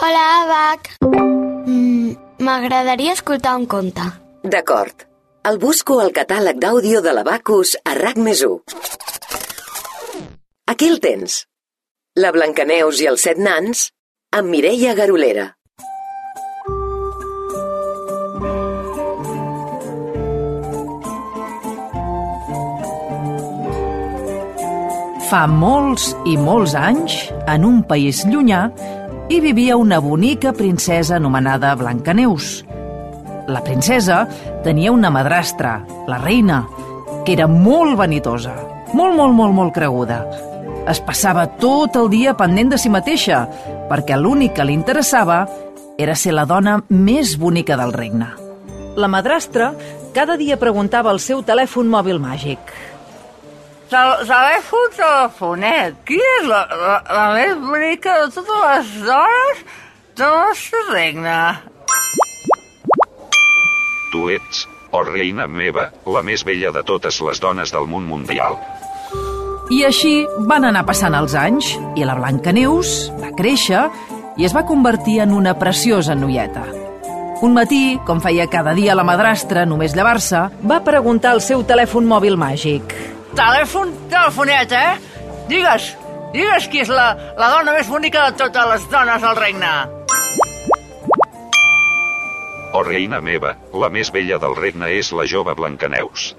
Hola, Abac. Mm, M'agradaria escoltar un conte. D'acord. El busco al catàleg d'àudio de l'Abacus a RAC més 1. Aquí el tens. La Blancaneus i els set nans amb Mireia Garolera. Fa molts i molts anys, en un país llunyà, hi vivia una bonica princesa anomenada Blancaneus. La princesa tenia una madrastra, la reina, que era molt vanitosa, molt, molt, molt, molt creguda. Es passava tot el dia pendent de si mateixa, perquè l'únic que li interessava era ser la dona més bonica del regne. La madrastra cada dia preguntava al seu telèfon mòbil màgic. Tel telèfon telefonet. Qui és la, la, la més bonica de totes les dones del nostre regne? Tu ets, oh reina meva, la més bella de totes les dones del món mundial. I així van anar passant els anys i la Blancaneus va créixer i es va convertir en una preciosa noieta. Un matí, com feia cada dia la madrastra, només llevar-se, va preguntar al seu telèfon mòbil màgic. Telèfon telefonet, eh? Digues, digues qui és la, la dona més bonica de totes les dones del regne. Oh reina meva, la més bella del regne és la jove Blancaneus.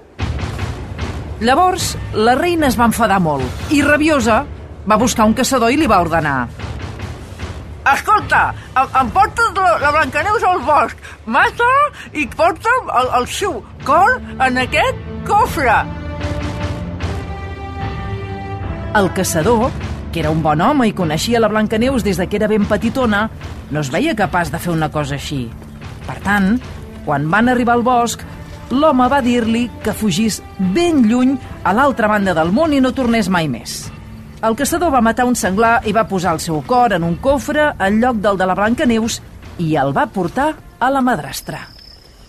Llavors, la reina es va enfadar molt i, rabiosa, va buscar un caçador i li va ordenar. Escolta, em, em portes la, la Blancaneus al bosc, mata i porta'm el, el seu cor en aquest cofre. El caçador, que era un bon home i coneixia la Blancaneus des de que era ben petitona, no es veia capaç de fer una cosa així. Per tant, quan van arribar al bosc, l'home va dir-li que fugís ben lluny a l'altra banda del món i no tornés mai més. El caçador va matar un senglar i va posar el seu cor en un cofre en lloc del de la Blancaneus i el va portar a la madrastra.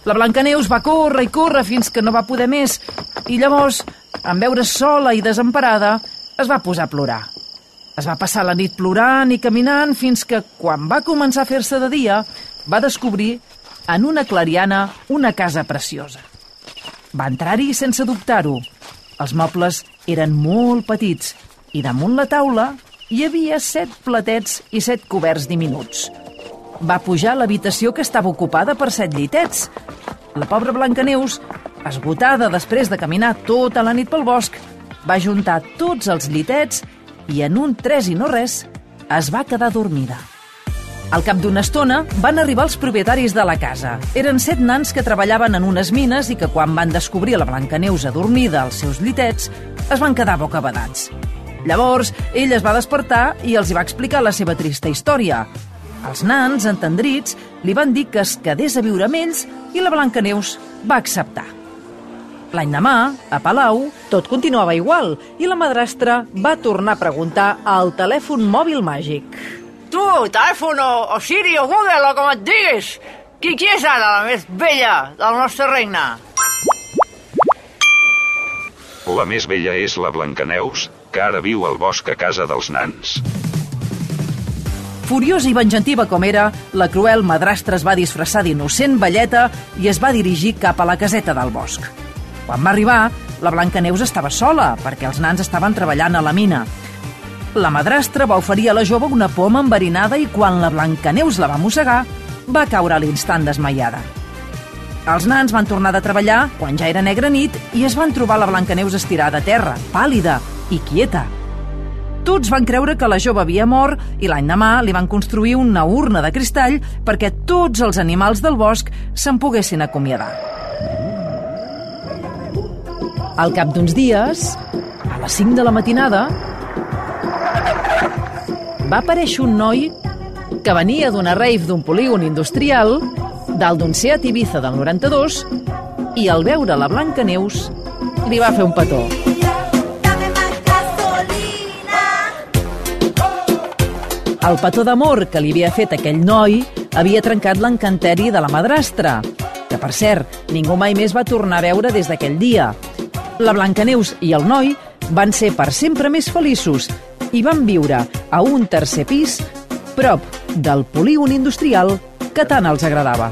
La Blancaneus va córrer i córrer fins que no va poder més i llavors, en veure sola i desemparada, es va posar a plorar. Es va passar la nit plorant i caminant fins que, quan va començar a fer-se de dia, va descobrir en una clariana una casa preciosa. Va entrar-hi sense dubtar-ho. Els mobles eren molt petits i damunt la taula hi havia set platets i set coberts diminuts. Va pujar a l'habitació que estava ocupada per set llitets. La pobra Blancaneus, esgotada després de caminar tota la nit pel bosc, va juntar tots els llitets i en un tres i no res es va quedar dormida. Al cap d'una estona van arribar els propietaris de la casa. Eren set nans que treballaven en unes mines i que quan van descobrir la Blancaneus adormida als seus llitets es van quedar bocabadats. Llavors, ell es va despertar i els hi va explicar la seva trista història. Els nans, entendrits, li van dir que es quedés a viure amb ells i la Blancaneus va acceptar. L'any demà, a Palau, tot continuava igual i la madrastra va tornar a preguntar al telèfon mòbil màgic. Tu, telèfon o, o Siri o Google o com et diguis. Qui, qui és ara la més bella del nostre regne? La més bella és la Blancaneus, que ara viu al bosc a casa dels nans. Furiosa i venjantiva com era, la cruel madrastra es va disfressar d'innocent velleta i es va dirigir cap a la caseta del bosc. Quan va arribar, la Blancaneus estava sola, perquè els nans estaven treballant a la mina. La madrastra va oferir a la jove una poma enverinada i quan la Blancaneus la va mossegar, va caure a l'instant desmaiada. Els nans van tornar de treballar quan ja era negra nit i es van trobar la Blancaneus estirada a terra, pàl·lida i quieta. Tots van creure que la jove havia mort i l'any demà li van construir una urna de cristall perquè tots els animals del bosc se'n poguessin acomiadar. Al cap d'uns dies, a les 5 de la matinada, va aparèixer un noi que venia d'una rave d'un polígon industrial dalt d'un Seat Ibiza del 92 i al veure la Blancaneus li va fer un petó. El petó d'amor que li havia fet aquell noi havia trencat l'encanteri de la madrastra, que, per cert, ningú mai més va tornar a veure des d'aquell dia. La Blancaneus i el noi van ser per sempre més feliços i van viure a un tercer pis prop del polígon industrial que tant els agradava.